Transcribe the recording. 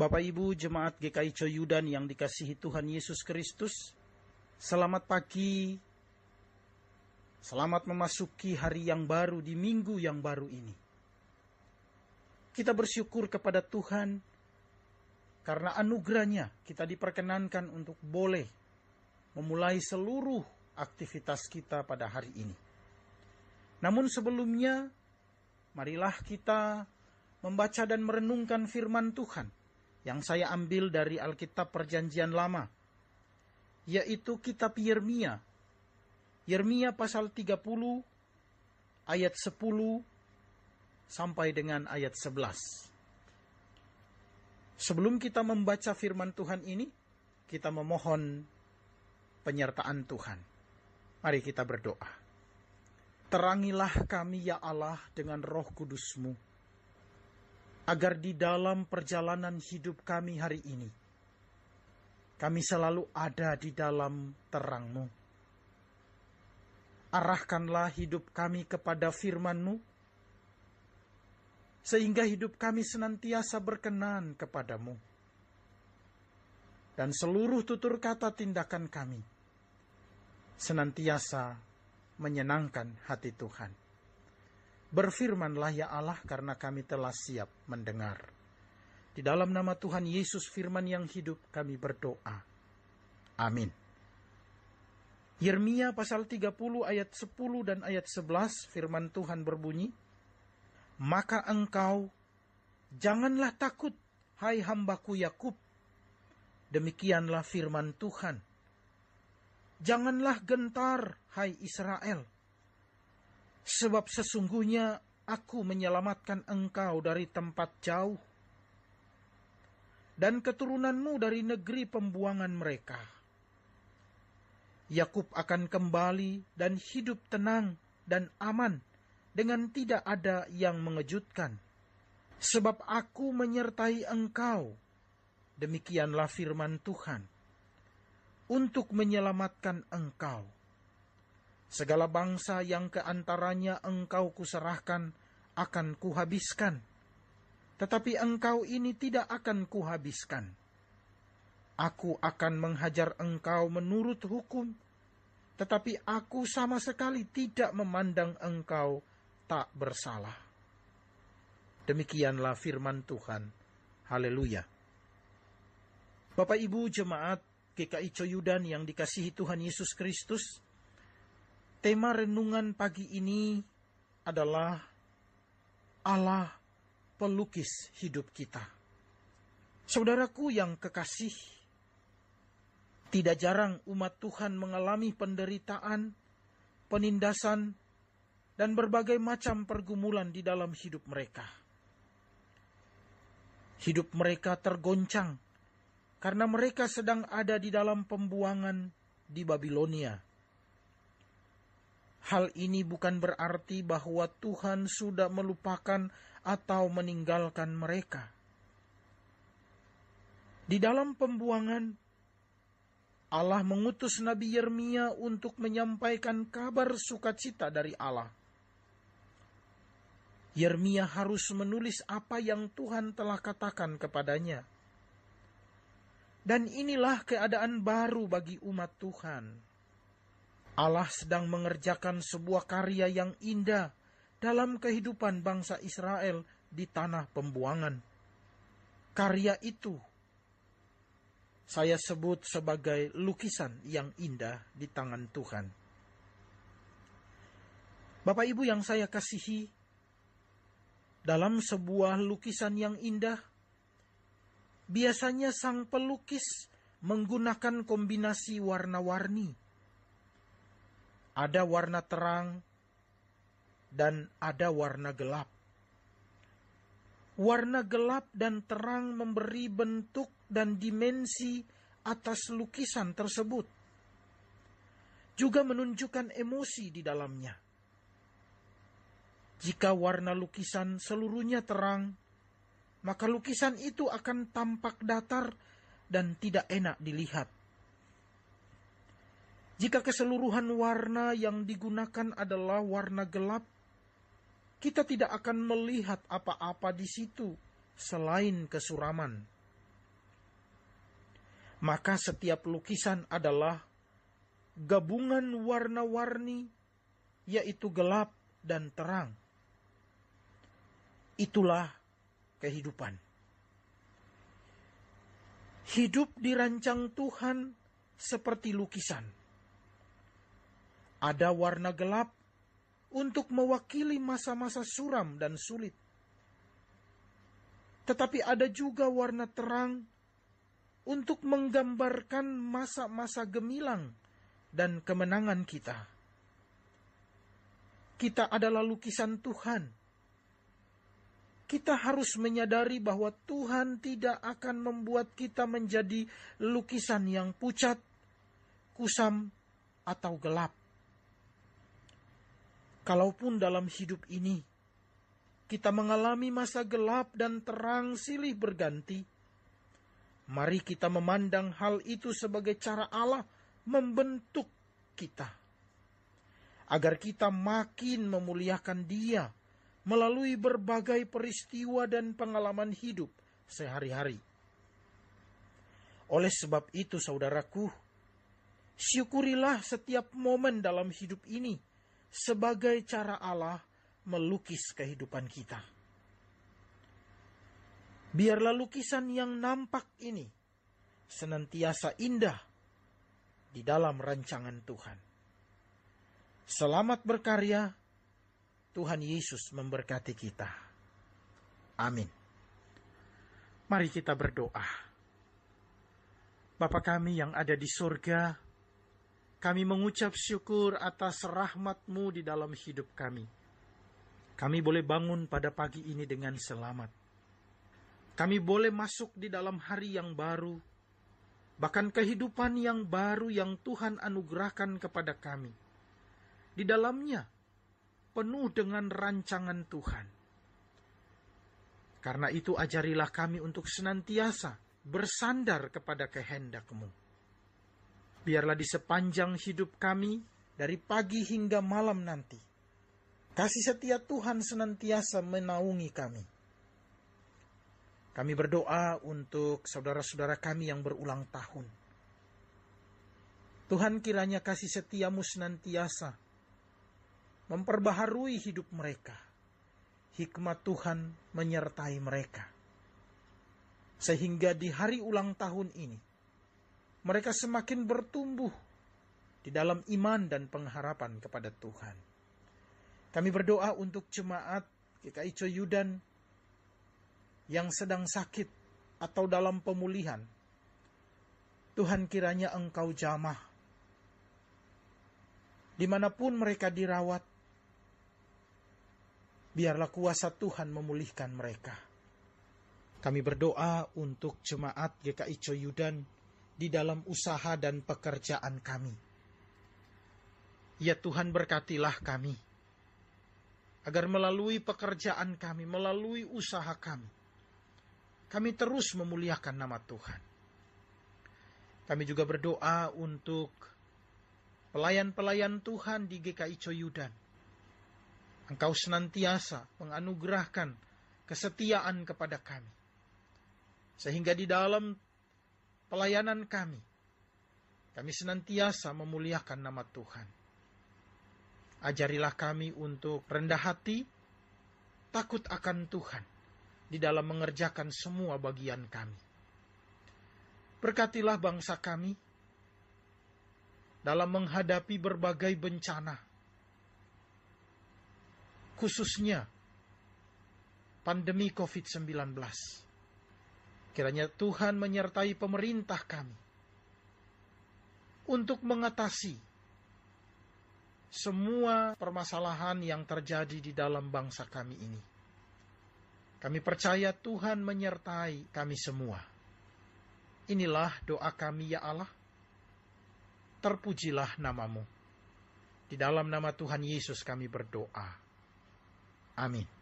Bapak Ibu Jemaat GKI Coyudan yang dikasihi Tuhan Yesus Kristus, selamat pagi. Selamat memasuki hari yang baru di minggu yang baru ini. Kita bersyukur kepada Tuhan karena anugerahnya kita diperkenankan untuk boleh memulai seluruh aktivitas kita pada hari ini. Namun sebelumnya, marilah kita membaca dan merenungkan firman Tuhan yang saya ambil dari Alkitab Perjanjian Lama, yaitu kitab Yeremia. Yeremia pasal 30 ayat 10 sampai dengan ayat 11. Sebelum kita membaca firman Tuhan ini, kita memohon penyertaan Tuhan. Mari kita berdoa. Terangilah kami ya Allah dengan roh kudusmu, agar di dalam perjalanan hidup kami hari ini, kami selalu ada di dalam terangmu. Arahkanlah hidup kami kepada firman-Mu, sehingga hidup kami senantiasa berkenan kepadamu. Dan seluruh tutur kata tindakan kami senantiasa menyenangkan hati Tuhan. Berfirmanlah ya Allah karena kami telah siap mendengar. Di dalam nama Tuhan Yesus firman yang hidup kami berdoa. Amin. Yeremia pasal 30 ayat 10 dan ayat 11 firman Tuhan berbunyi, Maka engkau janganlah takut, hai hambaku Yakub. Demikianlah firman Tuhan Janganlah gentar, hai Israel, sebab sesungguhnya aku menyelamatkan engkau dari tempat jauh dan keturunanmu dari negeri pembuangan mereka. Yakub akan kembali dan hidup tenang dan aman dengan tidak ada yang mengejutkan. Sebab aku menyertai engkau. Demikianlah firman Tuhan untuk menyelamatkan engkau. Segala bangsa yang ke antaranya engkau kuserahkan akan kuhabiskan. Tetapi engkau ini tidak akan kuhabiskan. Aku akan menghajar engkau menurut hukum, tetapi aku sama sekali tidak memandang engkau tak bersalah. Demikianlah firman Tuhan. Haleluya. Bapak Ibu jemaat GKI Coyudan yang dikasihi Tuhan Yesus Kristus. Tema renungan pagi ini adalah Allah pelukis hidup kita. Saudaraku yang kekasih, tidak jarang umat Tuhan mengalami penderitaan, penindasan, dan berbagai macam pergumulan di dalam hidup mereka. Hidup mereka tergoncang karena mereka sedang ada di dalam pembuangan di Babilonia. Hal ini bukan berarti bahwa Tuhan sudah melupakan atau meninggalkan mereka. Di dalam pembuangan, Allah mengutus Nabi Yeremia untuk menyampaikan kabar sukacita dari Allah. Yeremia harus menulis apa yang Tuhan telah katakan kepadanya dan inilah keadaan baru bagi umat Tuhan. Allah sedang mengerjakan sebuah karya yang indah dalam kehidupan bangsa Israel di tanah pembuangan. Karya itu saya sebut sebagai lukisan yang indah di tangan Tuhan. Bapak Ibu yang saya kasihi, dalam sebuah lukisan yang indah, Biasanya sang pelukis menggunakan kombinasi warna-warni. Ada warna terang dan ada warna gelap. Warna gelap dan terang memberi bentuk dan dimensi atas lukisan tersebut. Juga menunjukkan emosi di dalamnya. Jika warna lukisan seluruhnya terang, maka lukisan itu akan tampak datar dan tidak enak dilihat. Jika keseluruhan warna yang digunakan adalah warna gelap, kita tidak akan melihat apa-apa di situ selain kesuraman. Maka setiap lukisan adalah gabungan warna-warni, yaitu gelap dan terang. Itulah kehidupan. Hidup dirancang Tuhan seperti lukisan. Ada warna gelap untuk mewakili masa-masa suram dan sulit. Tetapi ada juga warna terang untuk menggambarkan masa-masa gemilang dan kemenangan kita. Kita adalah lukisan Tuhan. Kita harus menyadari bahwa Tuhan tidak akan membuat kita menjadi lukisan yang pucat, kusam, atau gelap. Kalaupun dalam hidup ini kita mengalami masa gelap dan terang silih berganti, mari kita memandang hal itu sebagai cara Allah membentuk kita. Agar kita makin memuliakan dia melalui berbagai peristiwa dan pengalaman hidup sehari-hari. Oleh sebab itu saudaraku, syukurilah setiap momen dalam hidup ini sebagai cara Allah melukis kehidupan kita. Biarlah lukisan yang nampak ini senantiasa indah di dalam rancangan Tuhan. Selamat berkarya, Tuhan Yesus memberkati kita. Amin. Mari kita berdoa. Bapa kami yang ada di surga, kami mengucap syukur atas rahmat-Mu di dalam hidup kami. Kami boleh bangun pada pagi ini dengan selamat. Kami boleh masuk di dalam hari yang baru, bahkan kehidupan yang baru yang Tuhan anugerahkan kepada kami. Di dalamnya penuh dengan rancangan Tuhan. Karena itu ajarilah kami untuk senantiasa bersandar kepada kehendak-Mu. Biarlah di sepanjang hidup kami, dari pagi hingga malam nanti, kasih setia Tuhan senantiasa menaungi kami kami berdoa untuk saudara-saudara kami yang berulang tahun. Tuhan kiranya kasih setiamu senantiasa memperbaharui hidup mereka. Hikmat Tuhan menyertai mereka. Sehingga di hari ulang tahun ini, mereka semakin bertumbuh di dalam iman dan pengharapan kepada Tuhan. Kami berdoa untuk jemaat GKI Coyudan yang sedang sakit atau dalam pemulihan. Tuhan kiranya engkau jamah. Di mana pun mereka dirawat, biarlah kuasa Tuhan memulihkan mereka. Kami berdoa untuk jemaat GKI Coyudan di dalam usaha dan pekerjaan kami. Ya Tuhan berkatilah kami, agar melalui pekerjaan kami, melalui usaha kami, kami terus memuliakan nama Tuhan. Kami juga berdoa untuk pelayan-pelayan Tuhan di GKI Coyudan. Engkau senantiasa menganugerahkan kesetiaan kepada kami. Sehingga di dalam pelayanan kami, kami senantiasa memuliakan nama Tuhan. Ajarilah kami untuk rendah hati, takut akan Tuhan, di dalam mengerjakan semua bagian kami. Berkatilah bangsa kami dalam menghadapi berbagai bencana, khususnya pandemi COVID-19. Kiranya Tuhan menyertai pemerintah kami untuk mengatasi semua permasalahan yang terjadi di dalam bangsa kami ini. Kami percaya Tuhan menyertai kami semua. Inilah doa kami ya Allah. Terpujilah namamu. Di dalam nama Tuhan Yesus kami berdoa. Amin.